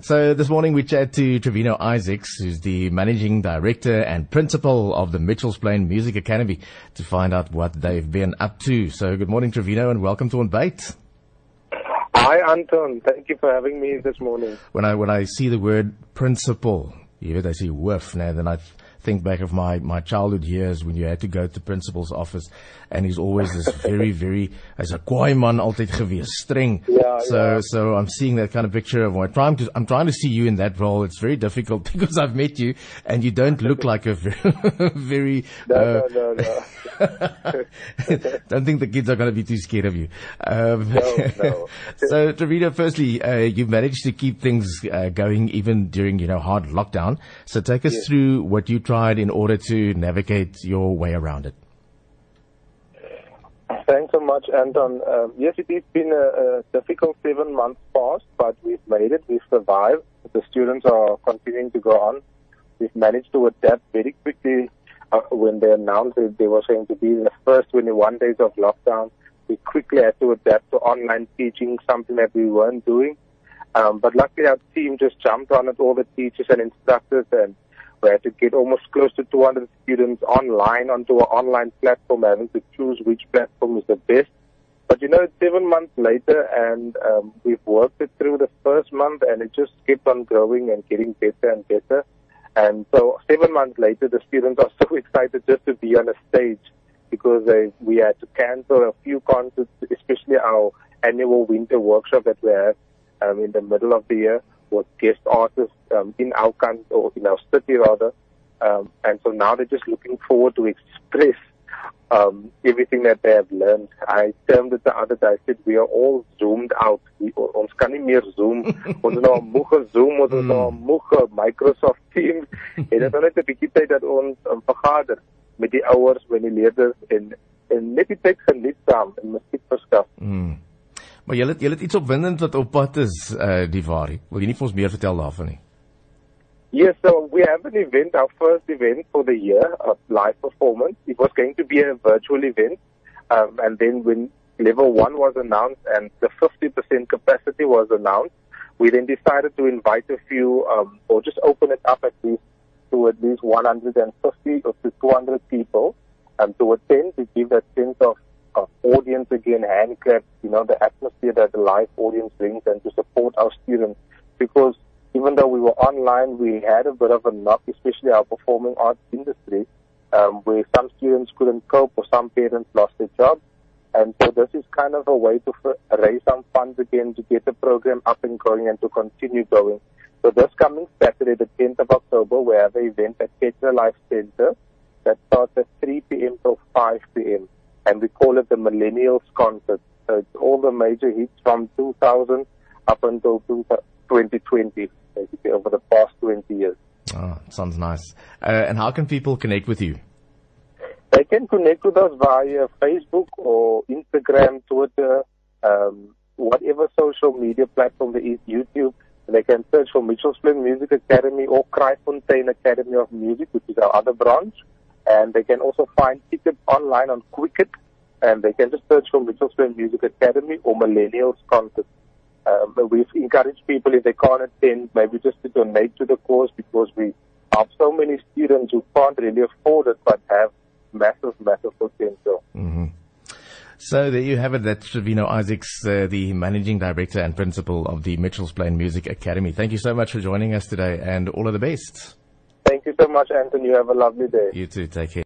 So this morning we chat to Trevino Isaacs, who's the managing director and principal of the Mitchells Plain Music Academy, to find out what they've been up to. So good morning, Trevino, and welcome to On Bait. Hi, Anton. Thank you for having me this morning. When I when I see the word principal, you heard I see woof now, then I think back of my, my childhood years when you had to go to principal's office and he's always this very, very, as a kwaai man altyd gewees, streng. Yeah, so, yeah. so I'm seeing that kind of picture of, I'm trying to, I'm trying to see you in that role. It's very difficult because I've met you and you don't look like a very, very, No, uh, no, no, no. don't think the kids are going to be too scared of you. Um, No, no. so, Trevino, firstly, uh, you've managed to keep things uh, going even during, you know, hard lockdown. So take us through what you tried in order to navigate your way around it. Thanks so much, Anton. Um, yes, it has been a, a difficult seven months past, but we've made it. We've survived. The students are continuing to go on. We've managed to adapt very quickly. Uh, when they announced that they were going to be in the first 21 days of lockdown, we quickly had to adapt to online teaching, something that we weren't doing. Um, but luckily, our team just jumped on it, all the teachers and instructors, and we had to get almost close to 200 students online onto an online platform, having to choose which platform is the best. But you know, it's seven months later, and um, we've worked it through the first month, and it just kept on growing and getting better and better. And so, seven months later, the students are so excited just to be on a stage because they, we had to cancel a few concerts, especially our annual winter workshop that we have um, in the middle of the year with guest artists um, in our country or in our city rather. Um, and so now they're just looking forward to express um, everything that they have learned. I termed it the other day. I said we are all zoomed out. We, ons kan nie meer zoom. ons is nou moeg gezoom, ons is nou moeg ge- Microsoft Teams. en dit is net 'n bietjie tyd dat ons um, vergader met die ouers, met die leerders en en net die tyd geniet saam en musiek verskaf. Maar jy het jy het iets opwindend wat op pad is, uh, die waarie. Wil jy nie vir ons meer vertel daarvan nie? Yes, so we have an event, our first event for the year of live performance. It was going to be a virtual event. Um, and then when level one was announced and the 50% capacity was announced, we then decided to invite a few, um, or just open it up at least to at least 150 or to 200 people um, to attend to give that sense of, of audience again, hand claps, you know, the atmosphere that the live audience brings and to support our students. Because even though we were online, we had a bit of a knock, especially our performing arts industry, um, where some students couldn't cope or some parents lost their jobs. And so this is kind of a way to f- raise some funds again to get the program up and going and to continue going. So this coming Saturday, the 10th of October, we have an event at Petra Life Center that starts at 3 p.m. till 5 p.m. And we call it the Millennials Concert. So it's all the major hits from 2000 up until 2020, basically over the past 20 years. Oh, sounds nice. Uh, and how can people connect with you? They can connect with us via Facebook or Instagram, Twitter, um, whatever social media platform there is, YouTube. They can search for Mitchell's Plain Music Academy or Kraaifontein Academy of Music, which is our other branch. And they can also find tickets online on Quicket. And they can just search for Mitchell's Plain Music Academy or Millennials Concert. Um, we've encouraged people if they can't attend, maybe just to donate to the cause because we have so many students who can't really afford it but have massive, massive potential. So there you have it. That's Trevino Isaacs, uh, the managing director and principal of the Mitchells Plain Music Academy. Thank you so much for joining us today and all of the best. Thank you so much, Anthony. You have a lovely day. You too. Take care.